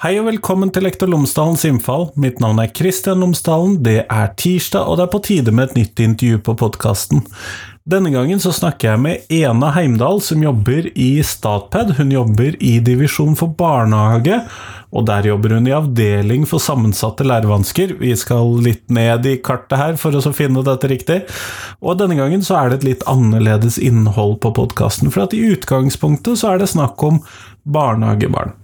Hei og velkommen til Lektor Lomsdalens innfall. Mitt navn er Kristian Lomsdalen. Det er tirsdag, og det er på tide med et nytt intervju på podkasten. Denne gangen så snakker jeg med Ena Heimdal, som jobber i Statped. Hun jobber i divisjon for barnehage, og der jobber hun i avdeling for sammensatte lærevansker. Vi skal litt ned i kartet her for å finne dette riktig. Og denne gangen så er det et litt annerledes innhold på podkasten, for at i utgangspunktet så er det snakk om barnehagebarn.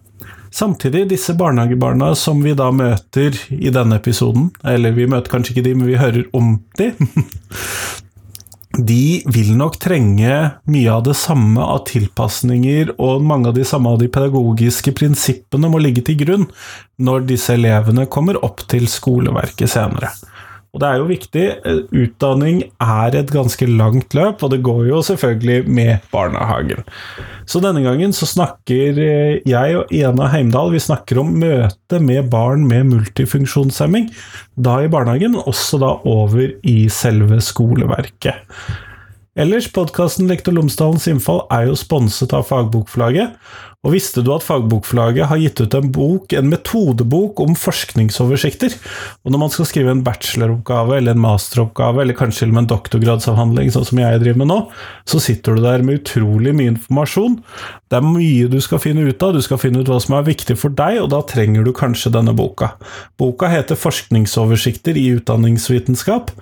Samtidig, disse barnehagebarna som vi da møter i denne episoden, eller vi møter kanskje ikke de, men vi hører om de, de vil nok trenge mye av det samme av tilpasninger, og mange av de samme av de pedagogiske prinsippene må ligge til grunn når disse elevene kommer opp til skoleverket senere. Og det er jo viktig. Eh, utdanning er et ganske langt løp, og det går jo selvfølgelig med barnehagen. Så denne gangen så snakker eh, jeg og Ena Heimdal vi snakker om møte med barn med multifunksjonshemming. Da i barnehagen, også da over i selve skoleverket. Ellers, podkasten Lektor Lomsdalens innfall er jo sponset av Fagbokforlaget, og visste du at Fagbokforlaget har gitt ut en bok, en metodebok om forskningsoversikter? Og når man skal skrive en bacheloroppgave eller en masteroppgave, eller kanskje med en doktorgradsavhandling, sånn som jeg driver med nå, så sitter du der med utrolig mye informasjon. Det er mye du skal finne ut av, du skal finne ut hva som er viktig for deg, og da trenger du kanskje denne boka. Boka heter Forskningsoversikter i utdanningsvitenskap,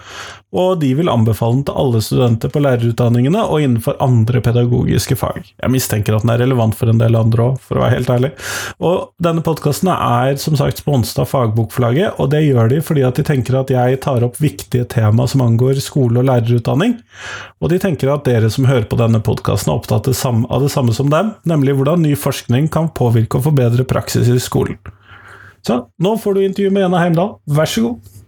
og de vil anbefale den til alle studenter på lærerutdanningene og innenfor andre pedagogiske fag. Jeg mistenker at den er relevant for en del andre andre òg, for å være helt ærlig. Og denne podkasten er som sagt sponset av Fagbokforlaget, og det gjør de fordi at de tenker at jeg tar opp viktige tema som angår skole- og lærerutdanning. Og de tenker at dere som hører på denne podkasten er opptatt av det samme som dem, nemlig hvordan ny forskning kan påvirke og forbedre praksis i skolen. Så nå får du intervju med Ena Heimdal, vær så god.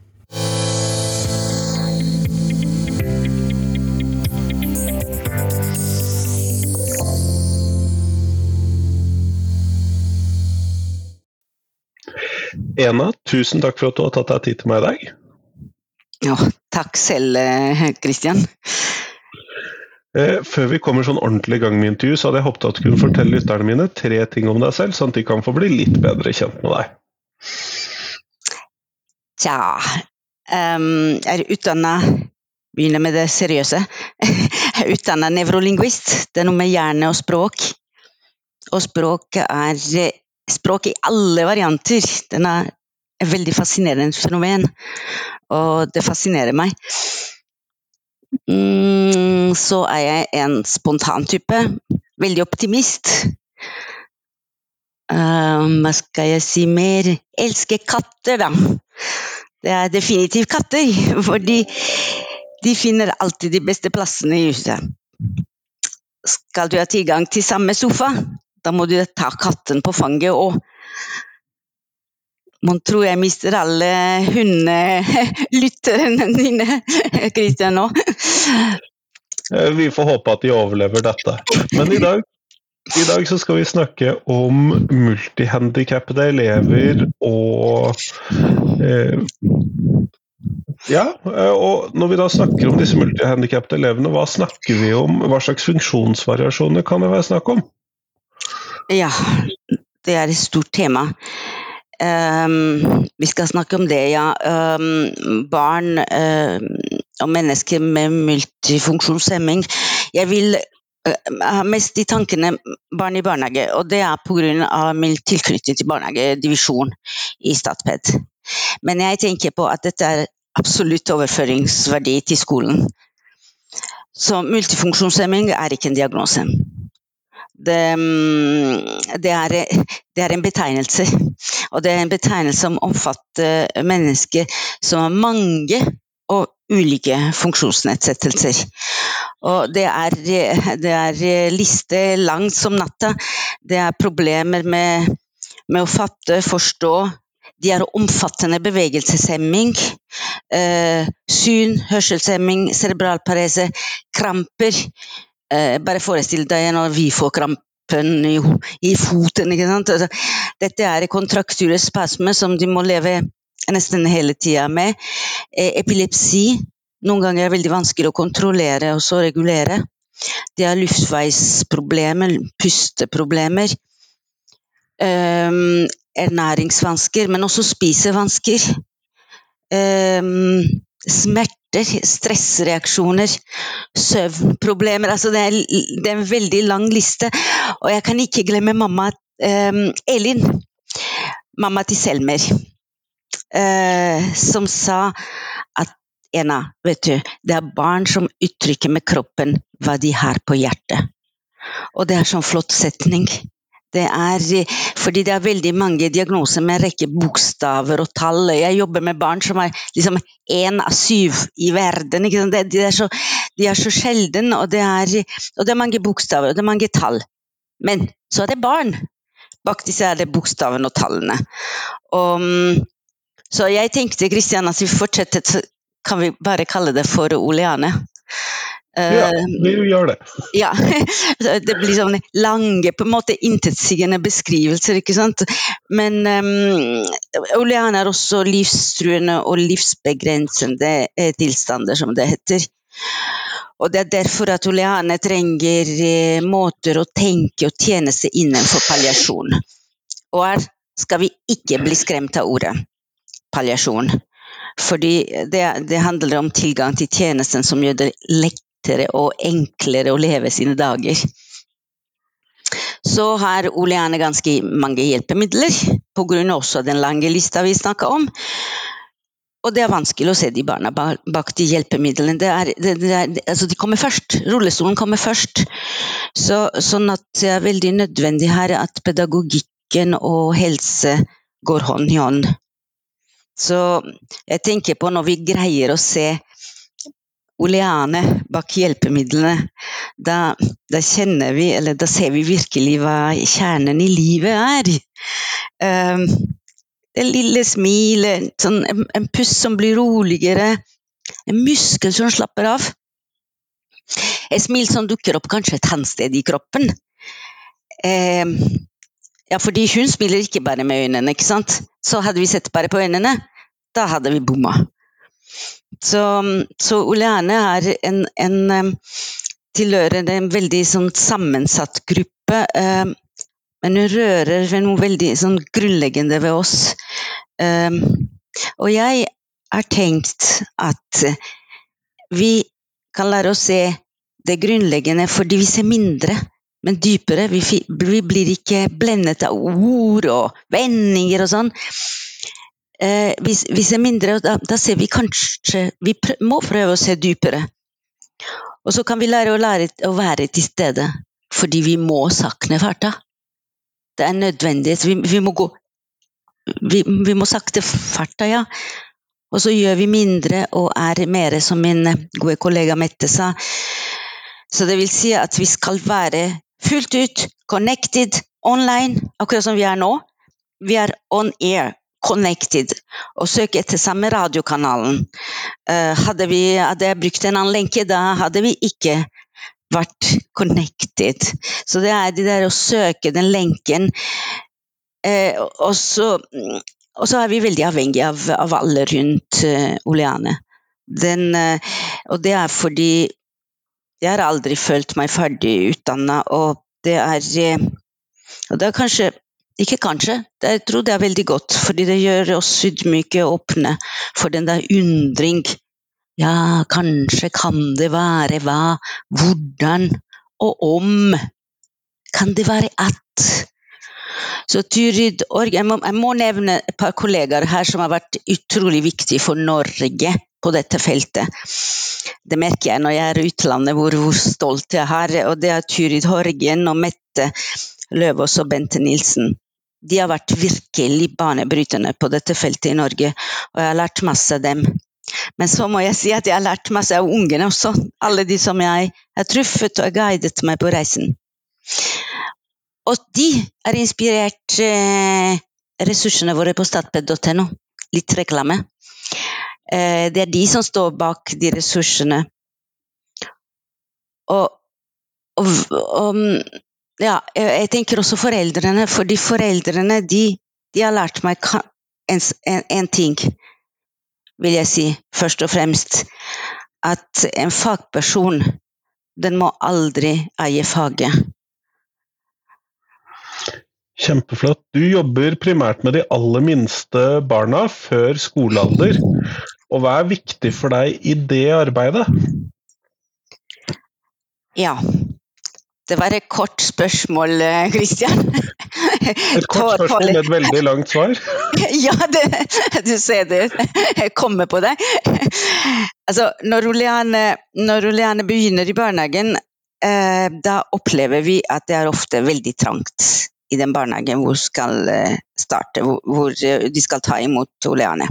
Ena, tusen takk for at du har tatt deg tid til meg i dag. Ja, takk selv, Kristian. Eh, før vi kommer sånn ordentlig i gang med intervju, så hadde jeg håpet at du kunne fortelle lytterne mine tre ting om deg selv, sånn at de kan få bli litt bedre kjent med deg. Tja um, Jeg er utdanna Begynner med det seriøse. Jeg er utdanna nevrolingvist. Det er noe med hjerne og språk. Og språk er språk i alle varianter. Den er et veldig fascinerende fenomen, og det fascinerer meg. Mm, så er jeg en spontan type. Veldig optimist. Um, hva skal jeg si mer? Elsker katter, da. Det er definitivt katter, fordi de finner alltid de beste plassene i huset. Skal du ha tilgang til samme sofa, da må du ta katten på fanget og Man tror jeg mister alle hundelytterne dine, Kristian, nå. Eh, vi får håpe at de overlever dette. Men i dag, i dag så skal vi snakke om multihandikappede elever og eh, ja, eh, og når vi da snakker om disse multihandikappede elevene, hva snakker vi om? Hva slags funksjonsvariasjoner kan det være snakk om? Ja, det er et stort tema. Um, vi skal snakke om det, ja. Um, barn um, og mennesker med multifunksjonshemming. Jeg vil uh, mest de tankene barn i barnehage, og det er pga. min tilknytning til barnehagedivisjon i Statped. Men jeg tenker på at dette er absolutt overføringsverdi til skolen. Så multifunksjonshemming er ikke en diagnose det, mm, det, er, det, er, en betegnelse. Og det er en betegnelse som omfatter mennesker som har mange og ulike funksjonsnedsettelser. Og det er, det er liste langt som natta. Det er problemer med, med å fatte, forstå. De har omfattende bevegelseshemming, eh, syn, hørselshemming, cerebralparese, kramper, Eh, bare forestill deg når vi får krampen i, i foten. Altså, dette er kontrakturer spasmer som de må leve nesten hele tida med. Eh, epilepsi noen ganger er veldig vanskelig å kontrollere og så regulere. De har luftveisproblemer, pusteproblemer. Um, ernæringsvansker, men også spisevansker. Um, smerter, stressreaksjoner, søvnproblemer. Altså det, er, det er en veldig lang liste. Og jeg kan ikke glemme mamma um, Elin, mamma til Selmer, uh, som sa at Ena, vet du, det er barn som uttrykker med kroppen hva de har på hjertet. Og det er sånn flott setning. Det er fordi det er veldig mange diagnoser med en rekke bokstaver og tall. Jeg jobber med barn som er liksom én av syv i verden. De, er så, de er så sjelden, og det er, og det er mange bokstaver og det er mange tall. Men så er det barn. Bak disse er det bokstavene og tallene. Og, så jeg tenkte Kristian, at vi fortsetter, så kan vi bare kalle det for Oleane. Ja, du vi gjør det. ja. Det blir sånne lange, på en måte intetsigende beskrivelser, ikke sant. Men um, olean er også livstruende og livsbegrensende eh, tilstander, som det heter. Og det er derfor at oleane trenger eh, måter å tenke og tjene seg innenfor palliasjon. Og her skal vi ikke bli skremt av ordet palliasjon. Fordi det, det handler om tilgang til tjenesten som gjør det lettere og enklere å leve sine dager. Så har Ole Erne ganske mange hjelpemidler, pga. også den lange lista vi snakka om. Og det er vanskelig å se de barna bak de hjelpemidlene. Det er, det, det er, altså de kommer først. Rullestolen kommer først. Så, sånn at det er veldig nødvendig her at pedagogikken og helse går hånd i hånd. Så jeg tenker på når vi greier å se oleane bak hjelpemidlene, da, da, kjenner vi, eller da ser vi virkelig hva kjernen i livet er. Um, det lille smilet, sånn, en, en pust som blir roligere, en muskel som slapper av. Et smil som dukker opp kanskje et annet sted i kroppen. Um, ja, fordi hun smiler ikke bare med øynene, ikke sant. Så hadde vi sett bare på øynene, da hadde vi bomma. Så, så Oleane er en, en tilhører en veldig sånn sammensatt gruppe. Eh, men hun rører ved noe veldig sånn grunnleggende ved oss. Eh, og jeg har tenkt at vi kan lære å se det grunnleggende fordi vi ser mindre, men dypere. Vi, blir ikke blendet av ord og vendinger og sånn. Eh, vi, det ser mindre, da, da, ser vi kanskje Vi prøv, må prøve å se dypere. Og så kan vi lære å, lære å være til stede, fordi vi må sakne farta. Det er nødvendig. Vi, vi må gå vi, vi, må sakte farta, ja. Og så gjør vi mindre og er mer, som min gode kollega Mette sa. Så det vil si at vi skal være fullt ut connected online, akkurat som vi er nå. Vi er on air Connected og søke etter samme radiokanalen. Uh, hadde, vi, hadde jeg brukt en annen lenke, da hadde vi ikke vært connected. Så det er det der å søke den lenken. Uh, og, så, er vi veldig avhengig av, av alle rundt uh, Oleane. Den, og det er fordi jeg har aldri følt meg ferdig utdanna, og det er og det er kanskje ikke kanskje, jeg tror det er veldig godt, fordi det gjør oss ydmyke og åpne for den der undring. Ja, kanskje kan det være hva, hvordan og om. Kan det være at? Så Tyrid Org, jeg må, jeg må nevne et par kollegaer her som har vært utrolig viktige for Norge på dette feltet. Det merker jeg når jeg er i utlandet, hvor, hvor stolt jeg er. Og det er Tyrid Horgen og Mette Løvaas og Bente Nilsen de har vært virkelig banebrytende på dette feltet i Norge, og jeg har lært masse av dem. Men så må jeg si at jeg har lært masse av ungene også, alle de som jeg har truffet og guidet meg på reisen. Og de har inspirert eh, ressursene våre på statped.no. Litt reklame. Eh, det er de som står bak de ressursene. Og, og, og ja, jeg tenker også foreldrene, fordi foreldrene de, de har lært meg en, en, en, ting, vil jeg si, først og fremst. At en fagperson, den må aldri eie faget. Kjempeflott. Du jobber primært med de aller minste barna før skolealder. Og hva er viktig for deg i det arbeidet? Ja. Det var et kort spørsmål, Kristian. Et kort spørsmål med et veldig langt svar? ja, det, du ser det. Jeg kommer på deg. Altså, når Oleane, når Oleane begynner i barnehagen, eh, da opplever vi at det er ofte veldig trangt i den barnehagen hvor skal eh, starte, hvor, hvor eh, de skal ta imot Oleane.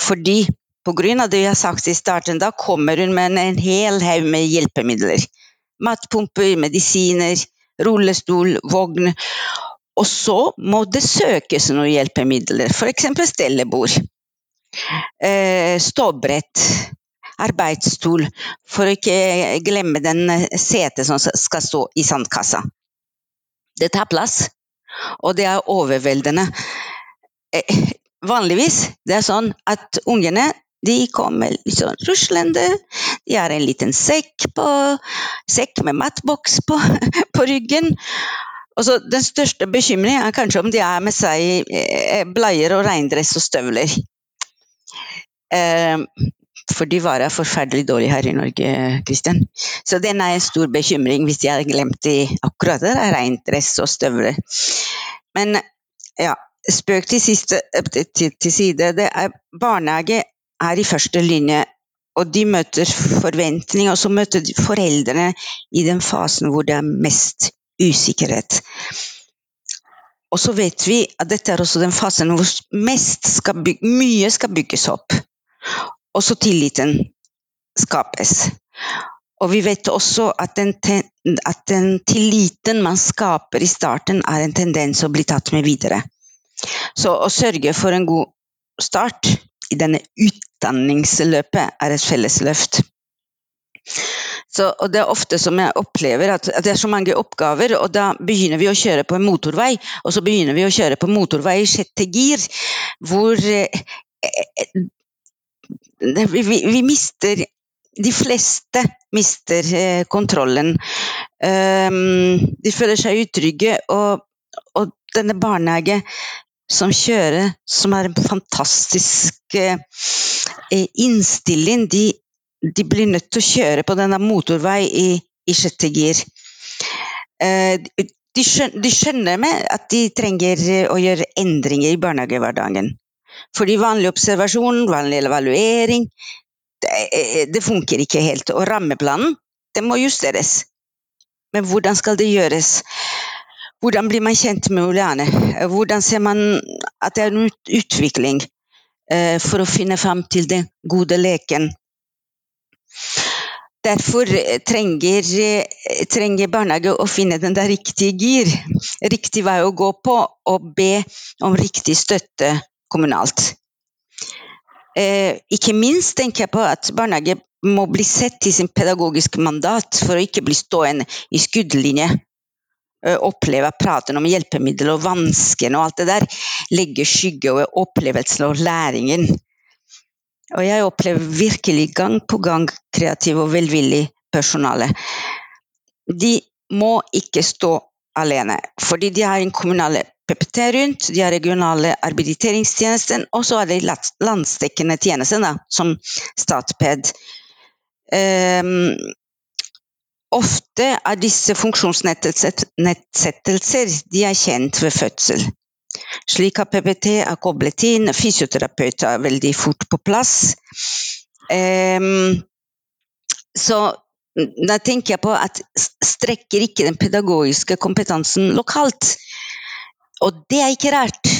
Fordi på grunn av det vi har sagt i starten, da kommer hun med en hel haug med hjelpemidler. Matpumper, medisiner, rullestol, vogn. Og så må det søkes noen hjelpemidler, f.eks. stellebord. Eh, ståbrett, arbeidsstol, for å ikke glemme den setet som skal stå i sandkassa. Det tar plass, og det er overveldende. Eh, vanligvis det er sånn at ungene de kommer liksom ruslende. De har en liten sekk, på, sekk med matboks på, på ryggen. Så Den største bekymringen er kanskje om de har med seg eh, bleier og regndress og støvler. Eh, for de varer forferdelig dårlig her i Norge, Kristian. Så den er en stor bekymring hvis de har glemt de akkurat der, regndress og støvler. Men ja, spøk til, siste, til, til side. Det er, barnehage er i første linje, og de møter forventninger, og så møter de foreldrene i den fasen hvor det er mest usikkerhet. Og så vet vi at dette er også den fasen hvor skal bygge, mye skal bygges opp Og så tilliten skapes. Og vi vet også at den, at den, tilliten man skaper i starten, er en tendens å bli tatt med videre. Så å sørge for en god start i denne utdanningsløpet er et felles løft. Så, og det er ofte som jeg opplever at, at, det er så mange oppgaver, og da begynner vi å kjøre på en motorvei, og så begynner vi å kjøre på motorvei i sjette gir, hvor eh, vi, vi, vi, mister De fleste mister eh, kontrollen. Um, de føler seg utrygge, og, og denne barnehage som kjører, som er en fantastisk eh, innstilling, de, de, blir nødt til å kjøre på denne motorvei i, i sjette gir. Eh, de, skjønner, de skjønner med at de trenger å gjøre endringer i barnehagehverdagen. Fordi vanlig observasjon, vanlig evaluering, det, det funker ikke helt. Og rammeplanen, det må justeres. Men hvordan skal det gjøres? Hvordan blir man kjent med Oleane? Hvordan ser man at det er en utvikling eh, for å finne fram til den gode leken? Derfor trenger, trenger, barnehage å finne den der riktige gir. Riktig vei å gå på, og be om riktig støtte kommunalt. Eh, ikke minst tenker jeg på at barnehage må bli sett i sin pedagogiske mandat for å ikke bli stående i skuddlinje. Eh, oppleve praten om hjelpemiddel og vanskene og alt det der. Legge skygge over opplevelsen og læringen. Og jeg opplever virkelig gang på gang kreativ og velvillig personale. De må ikke stå alene, fordi de har en kommunale PPT rundt, de har regionale arbeideringstjenesten, og så er det landsdekkende tjenester, da, som Statped. Um, ofte er disse funksjonsnedsettelser de er kjent ved fødsel. Slik at PPT er koblet inn, fysioterapeuter er veldig fort på plass. Um, så da tenker jeg på at strekker ikke den pedagogiske kompetansen lokalt. Og det er ikke rart,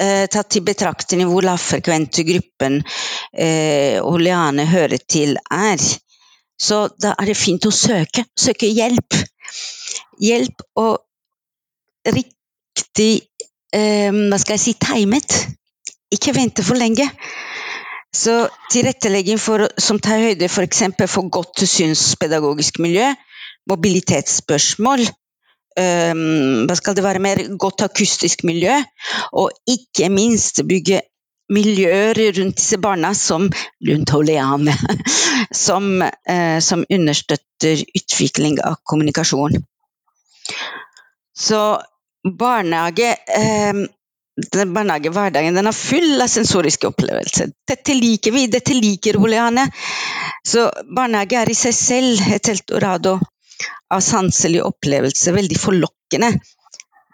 eh, tatt i betraktning hvor lavfrekvent gruppen eh, Oleane hører til er. Så da er det fint å søke. Søke hjelp. Hjelp og riktig eh, Hva skal jeg si timet. Ikke vente for lenge. Så tilrettelegging for, som tar høyde f.eks. For, for godt synspedagogisk miljø, mobilitetsspørsmål, um, hva skal det være mer godt akustisk miljø, og ikke minst bygge miljøer rundt disse barna som rundt som, eh, som understøtter utvikling av kommunikasjon. Så barnehage eh, barnehagehverdagen er full av sensoriske opplevelser. Dette liker vi, dette liker Oleane. Så barnehage er i seg selv et helt orado av sanselige opplevelser. veldig forlokkende.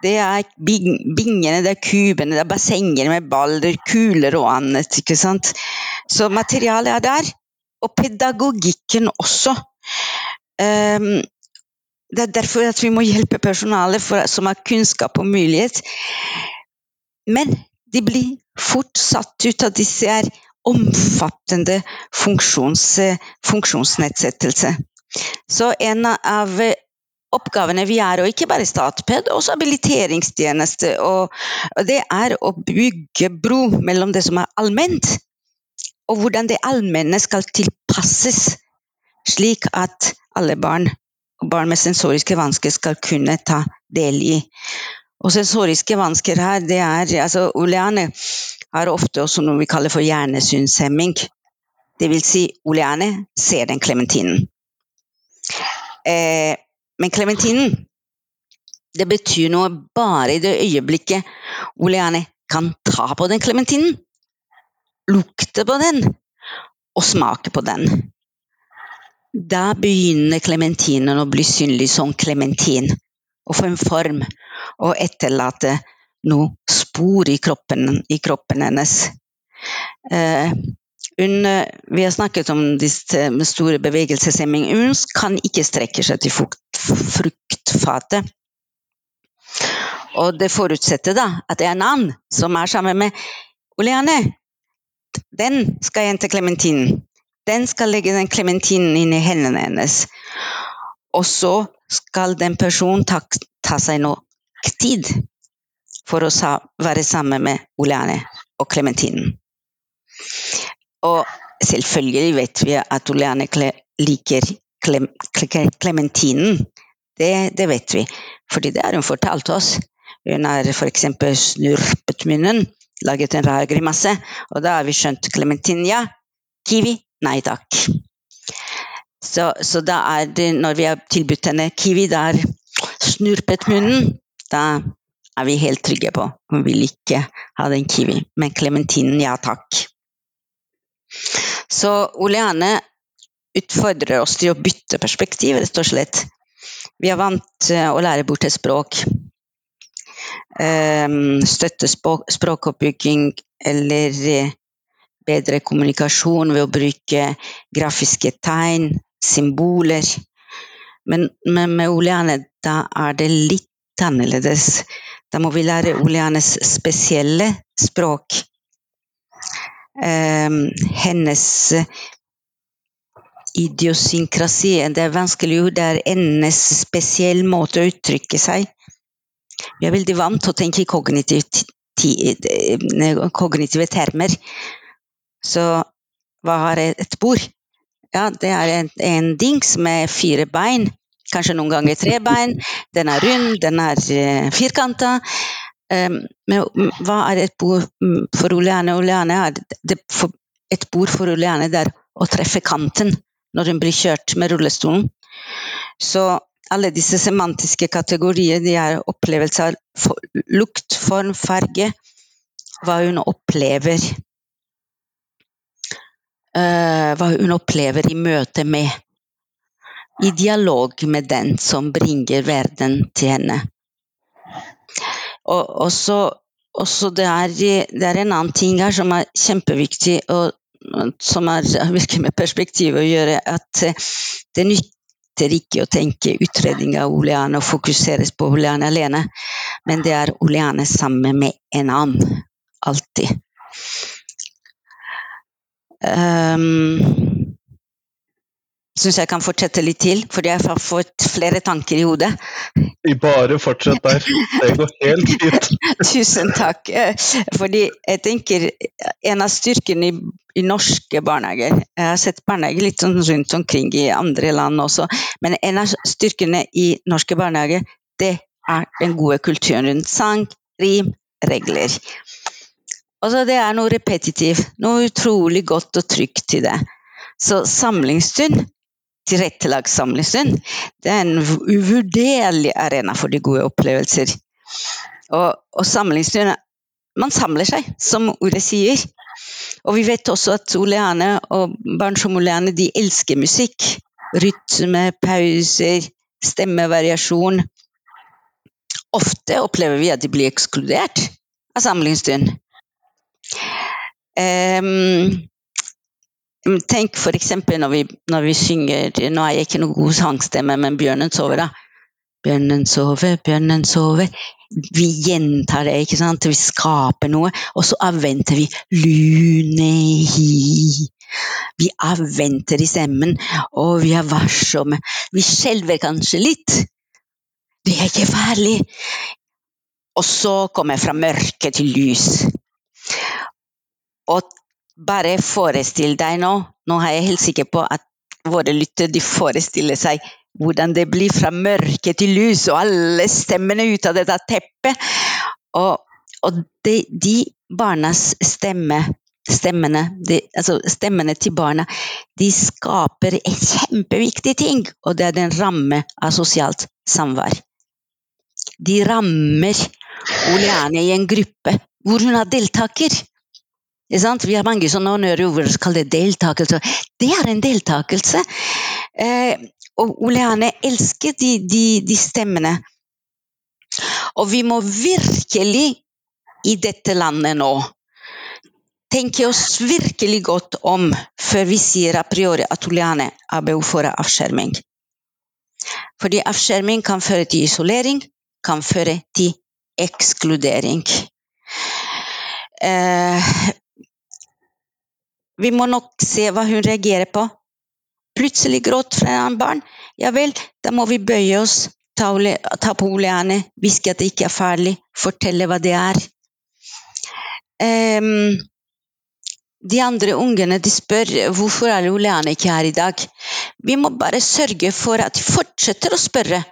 Det er bingene, det er kubene, det er bassenger med baller, kuler og annet. ikke sant? Så materialet er der. Og pedagogikken også. Um, det er derfor at vi må hjelpe personalet for, som har kunnskap og mulighet. Men de blir fort satt ut av disse her omfattende funksjons, funksjonsnedsettelse. Så en av oppgavene vi er, og ikke bare Statped, også habiliteringstjeneste, og det er å bygge bro mellom det som er allment, og hvordan det allmenne skal tilpasses, slik at alle barn og barn med sensoriske vansker skal kunne ta del i. Og sensoriske vansker her, det er altså Oleane har ofte også noe vi kaller for hjernesynshemming. Det vil si, Oleane ser den klementinen. Eh, men klementinen, det betyr noe bare i det øyeblikket Oleane kan ta på den klementinen, lukte på den og smake på den. Da begynner klementinen å bli synlig som klementin og få en form og etterlate noe spor i kroppen, i kroppen hennes. Eh, hun, vi har snakket om disse med store bevegelseshemming. Hun kan ikke strekke seg til fruktfatet. Og det forutsetter da at det er en annen som er sammen med Oleane. Den skal hente klementinen. Den skal legge den klementinen inn i hendene hennes. Og så skal den personen ta, ta seg nok tid for å sa, være sammen med Oleane og klementinen. Og selvfølgelig vet vi at Oleane liker klementinen. Det, det, vet vi, fordi det har hun fortalt oss. Hun har f.eks. snurpet munnen, laget en rar grimasse, og da har vi skjønt klementin, ja. Kiwi, nei takk. Så, så, da er det, når vi har tilbudt henne kiwi, der snurpet munnen, da er vi helt trygge på hun vil ikke ha den kiwi. Men klementinen, ja takk. Så Oleane utfordrer oss til å bytte perspektiv, rett og slett. Vi er vant å lære bort et språk. Um, støtte språkoppbygging eller bedre kommunikasjon ved å bruke grafiske tegn, symboler. Men, men med Oleane da er det litt annerledes. Da må vi lære Oleanes spesielle språk. Um, hennes idiosynkrasi, det er vanskelig ord, det er hennes spesiell måte å uttrykke seg. Vi er veldig vant til å tenke i kognitive termer. Så hva har et bord? Ja, det er en, en dings med fire bein. Kanskje noen ganger tre bein. Den er rund, den er firkanta. Um, men hva er et bord for Oleane? Oleane er et bord for Oleane der å treffe kanten når hun blir kjørt med rullestolen. Så alle disse semantiske kategorier de er opplevelser for lukt, form, farge. Hva hun opplever uh, hva hun opplever i møte med. I dialog med den som bringer verden til henne. Og også, også det, er, det, er, en annen ting her som er kjempeviktig, og som har virkelig med perspektiv å gjøre, at eh, det nytter ikke å tenke utredning av Oleane og fokuseres på Oleane alene, men det er Oleane sammen med en annen. Alltid. Um, Syns jeg kan fortsette litt til, fordi jeg har fått flere tanker i hodet. Bare fortsett der. Det går helt fint. Tusen takk. Fordi jeg tenker en av styrkene i, i, norske barnehager Jeg har sett barnehager litt sånn rundt omkring i andre land også, men en av styrkene i norske barnehager, det er den gode kulturen rundt sang, rim, regler. Altså, det er noe repetitivt, noe utrolig godt og trygt i det. Så samlingsstund, tilrettelagt samlestund, det er en uvurderlig arena for de gode opplevelser. Og, og samlingsstund Man samler seg, som ordet sier. Og vi vet også at Oleane og barn som Oleane de elsker musikk. Rytme, pauser, stemmevariasjon. Ofte opplever vi at de blir ekskludert av samlingsstund. Um, tenk f.eks. Når, når vi synger Nå er jeg ikke noen god sangstemme, men 'Bjørnen sover', da. Bjørnen sover, bjørnen sover. Vi gjentar det, ikke sant? Vi skaper noe, og så avventer vi lunehi. Vi avventer i stemmen, og vi er varsomme. Vi skjelver kanskje litt. Det er ikke farlig. Og så kommer jeg fra mørke til lys. Og bare forestill deg nå, nå er jeg helt sikker på at våre lyttere forestiller seg hvordan det blir fra mørke til lys, og alle stemmene ut av dette teppet. Og, og de, de, barnas stemme, stemmene, de, altså stemmene til barna, de skaper en kjempeviktig ting, og det er den ramme av sosialt samvær. De rammer Oleane i en gruppe hvor hun er deltaker. Vi har mange sånne honnørord som kaller det deltakelse. Det er en deltakelse. Eh, og Oleane elsker de, de, de stemmene. Og vi må virkelig i dette landet nå tenke oss virkelig godt om før vi sier a priori at Oleane har behov for avskjerming. Fordi avskjerming kan føre til isolering, kan føre til ekskludering. Eh, vi må nok se hva hun reagerer på plutselig gråt fra en annen barn, ja vel, da må vi bøye oss, ta, på Oleane, hviske at det ikke er farlig, fortelle hva det er. Um, de andre ungene de spør hvorfor er Oleane ikke her i dag. Vi må bare sørge for at de fortsetter å spørre.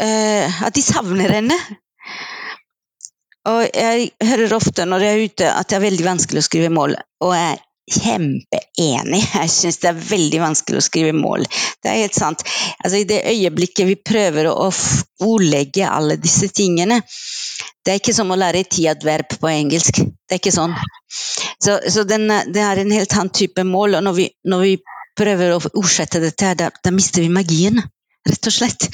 Uh, at de savner henne. Og jeg hører ofte når jeg er ute at det er veldig vanskelig å skrive mål. Og jeg er kjempeenig. Jeg syns det er veldig vanskelig å skrive mål. Det er helt sant. Altså, I det øyeblikket vi prøver å ordlegge alle disse tingene Det er ikke som å lære et tiadverb på engelsk. Det er ikke sånn. Så, så den, det er en helt annen type mål. Og når vi, når vi prøver å ordsette dette, da, da mister vi magien. Rett og slett.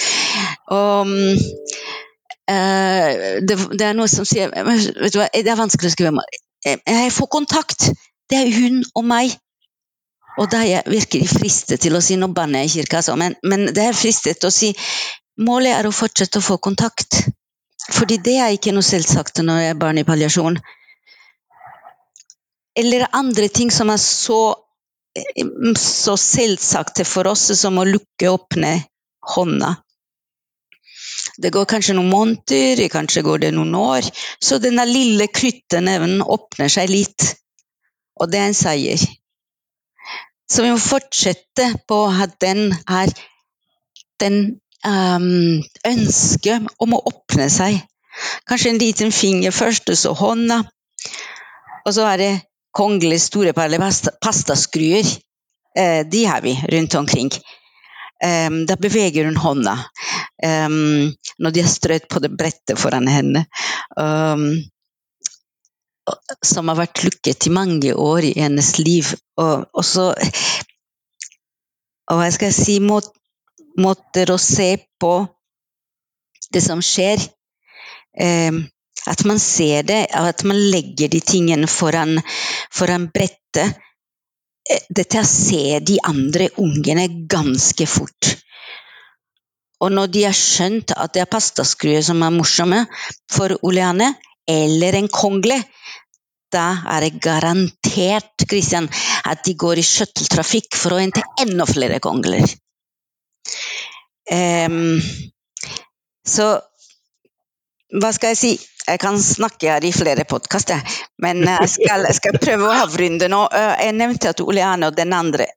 Og uh, det, det, er noe som sier vet du hva, Det er vanskelig å skrive om Jeg får kontakt. Det er hun og meg. Og da er jeg virkelig fristet til å si Nå banner jeg i kirka, altså, men, men det er fristet å si målet er å fortsette å få kontakt. Fordi det er ikke noe selvsagt når jeg er barn i palliasjon. Eller andre ting som er så, så selvsagte for oss som å lukke åpne hånda. Det går kanskje noen måneder, kanskje går det noen år, så denne lille knytteneven åpner seg litt. Og det er en seier. Så vi må fortsette på at den er den um, ønsket om å åpne seg. Kanskje en liten finger først, og så hånda. Og så er det kongelige store pastaskruer. Eh, de har vi rundt omkring. Um, da beveger hun hånda um, når de har strødd på det brettet foran henne. Um, som har vært lukket i mange år i hennes liv. Og, og så Og hva skal jeg si må, Måter å se på det som skjer. Um, at man ser det, at man legger de tingene foran, foran brettet. Eh, dette ser de andre ungene ganske fort. Og når de har skjønt at det er pastaskruer som er morsomme for Oleane, eller en kongle, da er det garantert Christian, at de går i skjøtteltrafikk for å hente enda flere kongler. Um, så hva skal jeg si? Jeg kan snakke her i flere podkaster, men jeg skal, jeg skal, prøve å avrunde nå. Jeg nevnte at Oleane og den andre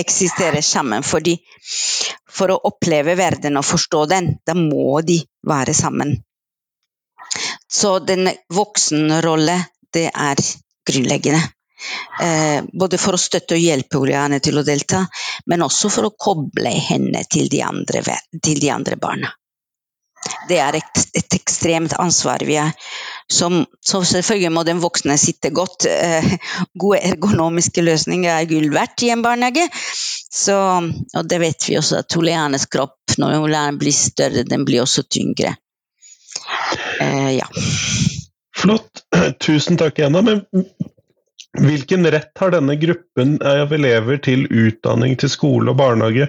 eksisterer sammen fordi for å oppleve verden og forstå den, da må de være sammen. Så den voksenrolle det er grunnleggende. Eh, både for å støtte og hjelpe Oriane til å delta, men også for å koble henne til de andre, til de andre barna. det er et, et ekstremt ansvar vi har. Som, så selvfølgelig må den voksne sitte godt. Eh, gode ergonomiske løsninger er gull verdt i en barnehage. Så, og det vet vi også, at Oleanes kropp når Oleane blir større, den blir også tyngre. Eh, ja. Flott. Tusen takk, Jenna. Men hvilken rett har denne gruppen av elever til utdanning til skole og barnehage,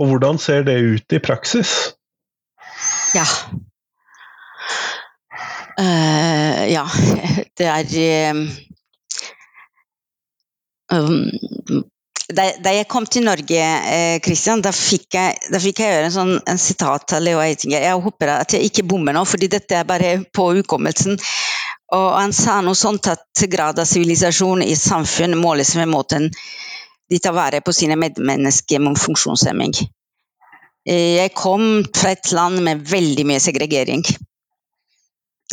og hvordan ser det ut i praksis? Ja. Uh, ja, det er um, da, da, jeg kom til Norge, eh, Christian, da fikk jeg, da fikk jeg gjøre en, sånn, en sitat til Leo Eitinger. Jeg håper at jeg ikke bommer nå, fordi dette er bare på hukommelsen. Og han sa noe sånt at grad av sivilisasjon i samfunn måles med måten de tar vare på sine medmennesker med funksjonshemming. Jeg kom fra et land med veldig mye segregering.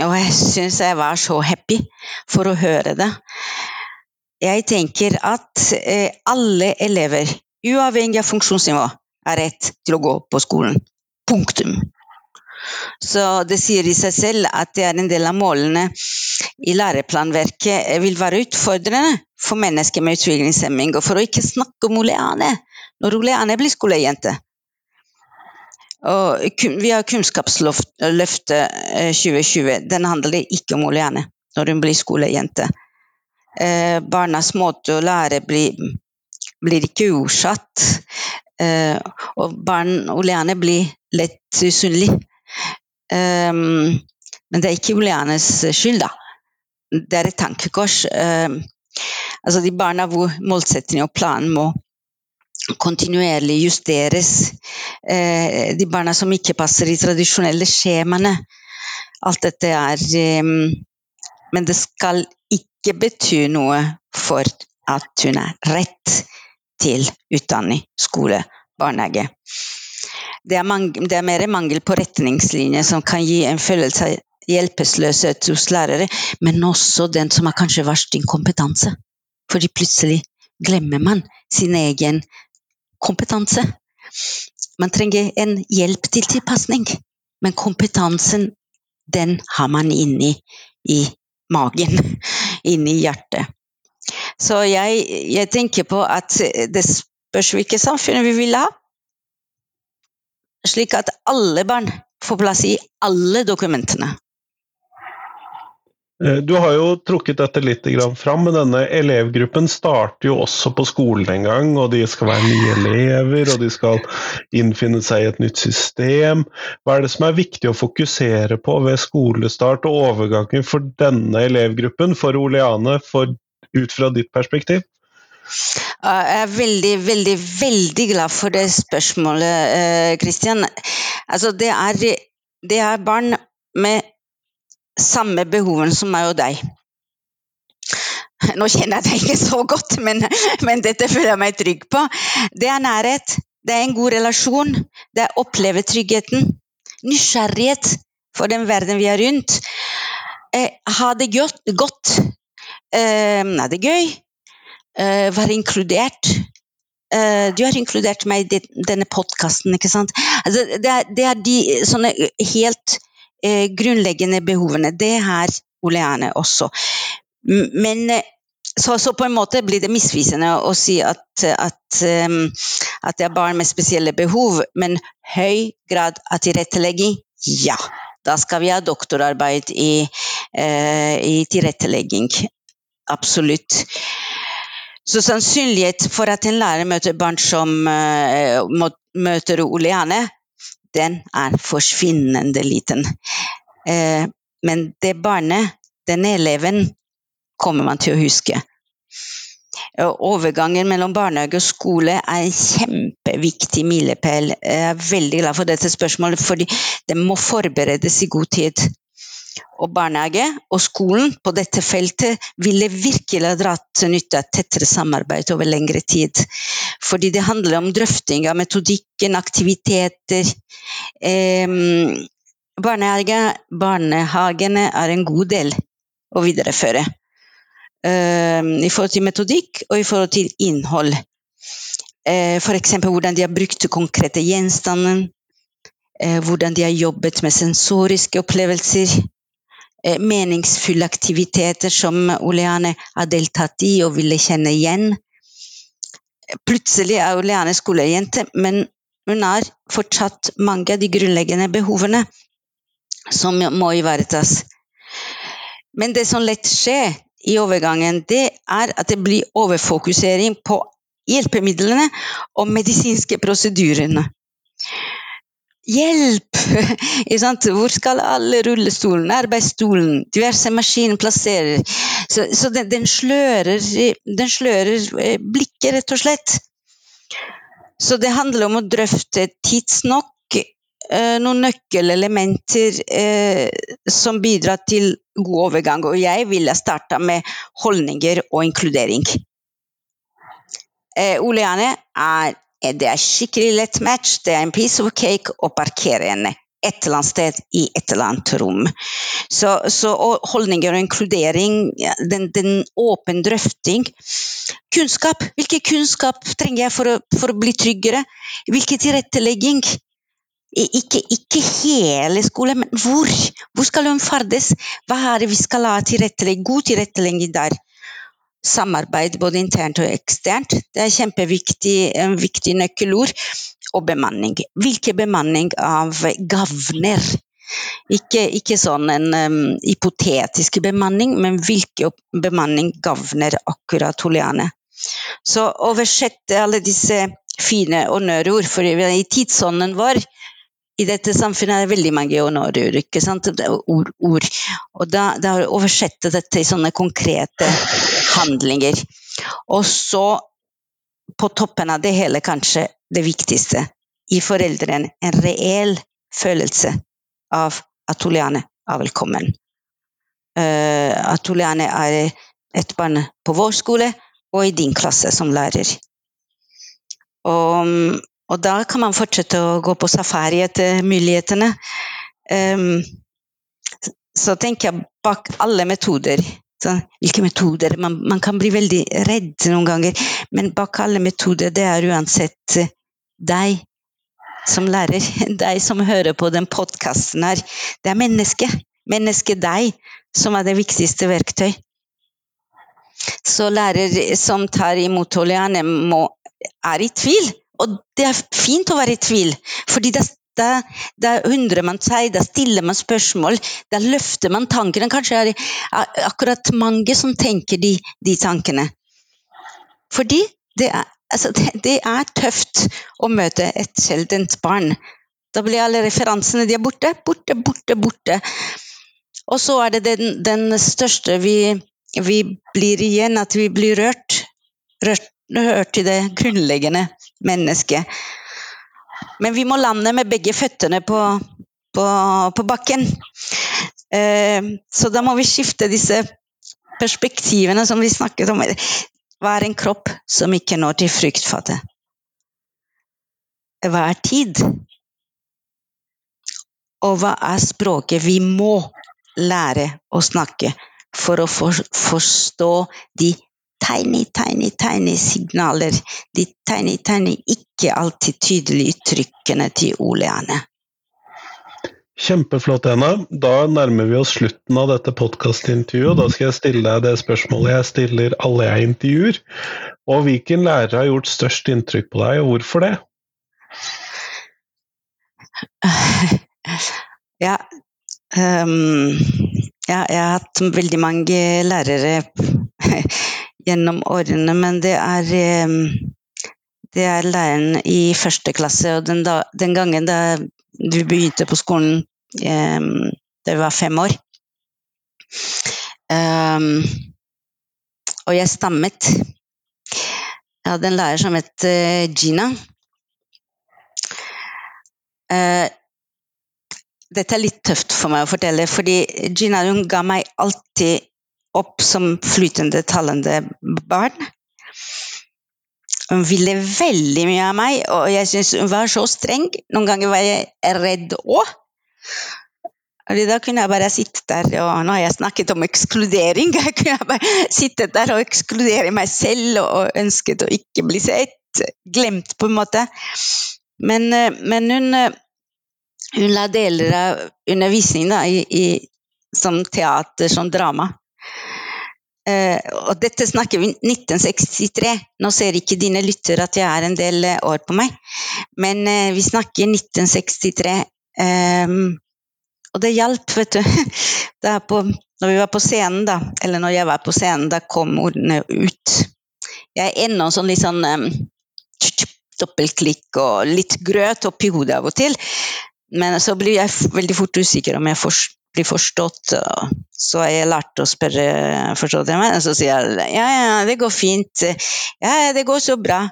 Og jeg syns jeg var så happy for å høre det. Jeg tenker at eh, alle elever, uavhengig av funksjonsnivå, har rett til å gå på skolen. Punktum. Så det sier i seg selv at det er en del av målene i læreplanverket vil være utfordrende for mennesker med utviklingshemming. Og for å ikke snakke om Oleane, når Oleane blir skolejente. Og har Kunnskapsløftet 2020. Eh, Den handler ikke om Oleane når hun blir skolejente. Eh, barnas måte å lære blir, blir ikke utsatt. Eh, og barn Oleane blir lett usynlig. Eh, men det er ikke Oleanes skyld, da. Det er et tankekors. Um, altså de barna hvor målsettingen og planen må kontinuerlig justeres. Eh, de barna som ikke passer i tradisjonelle skjemaene. Alt dette er um, Men det skal ikke bety noe for at hun er rett til utdanning, skole, barnehage. Det er, det er, mer mangel på retningslinjer som kan gi en følelse av hjelpeløshet hos lærere, men også den som har kanskje verst inkompetanse. Fordi plutselig glemmer man sin egen kompetanse. Man trenger en hjelp til tilpasning, men kompetansen, den har man inni i magen, inni hjertet. Så jeg, jeg tenker på at det spørs hvilket samfunn vi vil ha. Slik at alle barn får plass i alle dokumentene. Eh, du har jo trukket dette litt fram, men denne elevgruppen starter jo også på skolen en gang. Og de skal være nye elever, og de skal innfinne seg i et nytt system. Hva er det som er viktig å fokusere på ved skolestart og overgangen for denne elevgruppen, for Oleane, for, ut fra ditt perspektiv? Jeg er veldig, veldig, veldig glad for det spørsmålet, Kristian. Eh, altså, det det er barn med samme behovene som meg og deg. Nå kjenner jeg deg ikke så godt, men, men, dette føler jeg meg trygg på. Det er nærhet, det er en god relasjon, det er å oppleve tryggheten. Nysgjerrighet for den verden vi er rundt. Eh, ha det godt, godt. Eh, ha det gøy. Eh, være inkludert. Eh, du har inkludert meg i denne podkasten, ikke sant. Altså, det, er, det, er, de sånne helt eh, grunnleggende behovene. Det har Oleane også. Men eh, så, så, på en måte blir det misvisende å si at, at, um, at, det er barn med spesielle behov, men høy grad av tilrettelegging, ja. Da skal vi ha doktorarbeid i, uh, i tilrettelegging. Absolutt. Så sannsynlighet for at en lærer møter barn som møter Oleane, den er forsvinnende liten. Eh, men det barnet, den eleven, kommer man til å huske. Overgangen mellom barnehage og skole er en kjempeviktig milepæl. Jeg er veldig glad for dette spørsmålet, fordi det må forberedes i god tid. Og barnehage og skolen på dette feltet ville virkelig dratt nytte av tettere samarbeid over lengre tid. Fordi det handler om drøfting av metodikken, aktiviteter. Eh, barnehage, barnehagene er en god del å videreføre. Eh, I forhold til metodikk og i forhold til innhold. Eh, F.eks. hvordan de har brukt konkrete gjenstander eh, hvordan de har jobbet med sensoriske opplevelser. Eh, meningsfulle aktiviteter som Oleane har deltatt i og ville kjenne igjen. Plutselig er Oleane skolejente, men hun har fortsatt mange av de grunnleggende behovene som må ivaretas. Men det som lett skjer i overgangen, det er at det blir overfokusering på hjelpemidlene og medisinske prosedyrene. Hjelp! Hvor skal alle rullestolene, arbeidsstolen, diverse maskiner plasserer? Så, så den, den, slører, den, slører, eh, blikket, rett og slett. Så det handler om å drøfte tidsnok eh, noen nøkkelelementer eh, som bidrar til god overgang. Og jeg ville starta med holdninger og inkludering. Eh, Oleane er det er skikkelig lett match. Det er en piece of cake å parkere henne et eller annet sted i et eller annet rom. Så, så holdninger og inkludering, den, den åpen drøfting. Kunnskap. Hvilken kunnskap trenger jeg for å, for å bli tryggere? Hvilken tilrettelegging? Ikke, ikke, hele skolen, men hvor? Hvor skal hun ferdes? Hva er det vi skal ha tilrettelegging? God tilrettelegging der samarbeid både internt og eksternt. Det er kjempeviktig viktig nøkkelord. Og bemanning. Hvilken bemanning av gavner? Ikke, ikke sånn en um, hypotetisk bemanning, men hvilken bemanning gavner akkurat Holiane? Så oversette alle disse fine honnørord, for i tidsånden vår i dette samfunnet er det veldig mange honnørord. ikke sant? Ord, ord. Og da, da oversette dette i sånne konkrete handlinger. Og så, på toppen av det hele, kanskje det viktigste, i foreldrene en reell følelse av at Oleane er velkommen. Uh, at Oleane er et barn på vår skole og i din klasse som lærer. Og og da kan man fortsette å gå på safari etter mulighetene. Um, så tenker jeg bak alle metoder så, Hvilke metoder? Man, man, kan bli veldig redd noen ganger, men bak alle metoder, det er uansett eh, deg som lærer, deg som hører på den podkasten her. Det er mennesket. Mennesket deg som er det viktigste verktøy. Så lærer som tar imot Oliane, må, er i tvil og det er fint å være i tvil, fordi da, da, da undrer man seg, da stiller man spørsmål, da løfter man tankene. Kanskje er det akkurat mange som tenker de, de tankene. Fordi det er, altså, det, det er, tøft å møte et sjeldent barn. Da blir alle referansene de er borte, borte, borte, borte. Og så er det den, den største vi, vi, blir igjen, at vi blir rørt. Rørt, rørt til det grunnleggende menneske. Men vi må lande med begge føttene på, på, på bakken. Eh, så da må vi skifte disse perspektivene som vi snakket om. Hva er en kropp som ikke når til fruktfatet? Hva er tid? Og hva er språket vi må lære å snakke for å for, forstå de tiny, tiny, tiny signaler. De tiny, tiny, ikke alltid tydelige uttrykkene til Oleane. Kjempeflott, Ena. Da nærmer vi oss slutten av dette podkastintervjuet. Da skal jeg stille deg det spørsmålet jeg stiller alle jeg intervjuer. Og hvilken lærer har gjort størst inntrykk på deg, og hvorfor det? Ja, um, ja jeg har hatt veldig mange lærere gjennom årene, men det er det er læreren i første klasse, og den, da, den gangen da du begynte på skolen da du var fem år um, Og jeg stammet. Jeg hadde en lærer som het Gina. Uh, dette er litt tøft for meg å fortelle, fordi Gina hun ga meg alltid opp som flytende, talende barn. Hun ville veldig mye av meg, og jeg syntes hun var så streng. Noen ganger var jeg redd òg. Da kunne jeg bare sitte der, og nå har jeg snakket om ekskludering. Jeg kunne bare sitte der og ekskludere meg selv og ønsket å ikke bli sett. Glemt, på en måte. Men, men hun hun la deler av undervisningen da, i, i, som teater, som drama. Uh, og dette snakker vi 1963. Nå ser ikke dine lyttere at jeg er en del uh, år på meg, men uh, vi snakker 1963. Um, og det hjalp, vet du. På, når vi var på scenen, da, eller når jeg var på scenen, da kom ordene ut. Jeg er ennå sånn litt sånn um, dobbeltklikk og litt grøt oppi hodet av og til. Men så blir jeg veldig fort usikker om jeg blir forstått. Så jeg lært å spørre forstått jeg meg, og så sier jeg ja, ja, det går fint. Ja, det går så bra.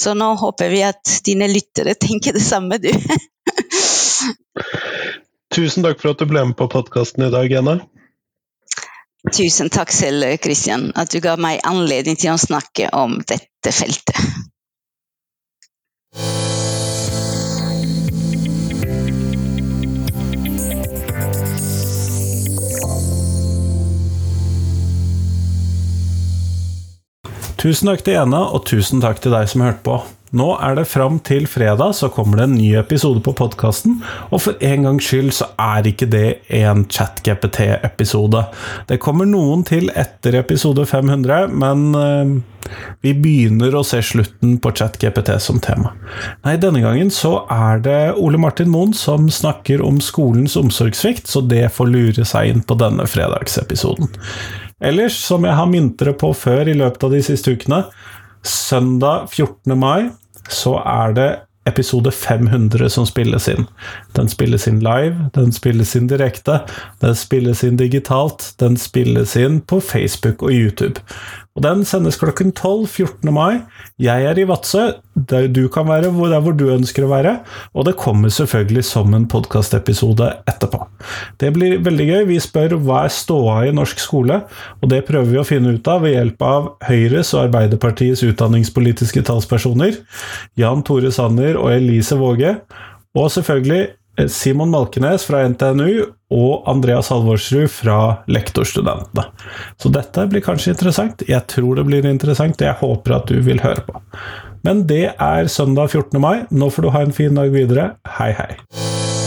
Så nå håper vi at dine lyttere tenker det samme, du. Tusen takk for at du ble med på podkasten i dag, Jenna. Tusen takk selv, Kristian, at du ga meg anledning til å snakke om dette feltet. Tusen takk til Ena, og tusen takk til deg som hørte på. Nå er det fram til fredag, så kommer det en ny episode på podkasten. Og for en gangs skyld så er ikke det en ChatGPT-episode. Det kommer noen til etter episode 500, men øh, vi begynner å se slutten på ChatGPT som tema. Nei, denne gangen så er det Ole Martin Moen som snakker om skolens omsorgssvikt, så det får lure seg inn på denne fredagsepisoden. Ellers, som jeg har minnet dere på før i løpet av de siste ukene, søndag 14. mai så er det episode 500 som spilles inn. Den spilles inn live, den spilles inn direkte, den spilles inn digitalt, den spilles inn på Facebook og YouTube. Og Den sendes klokken 12 14. mai. Jeg er i Vadsø, der du kan være der hvor du ønsker å være. Og det kommer selvfølgelig som en podkastepisode etterpå. Det blir veldig gøy. Vi spør hva er ståa i norsk skole, og det prøver vi å finne ut av ved hjelp av Høyres og Arbeiderpartiets utdanningspolitiske talspersoner, Jan Tore Sanner og Elise Våge. Og selvfølgelig Simon Malkenes fra NTNU og Andreas Halvorsrud fra Lektorstudentene. Så dette blir kanskje interessant. Jeg tror det blir interessant. og Jeg håper at du vil høre på. Men det er søndag 14. mai. Nå får du ha en fin dag videre. Hei, hei.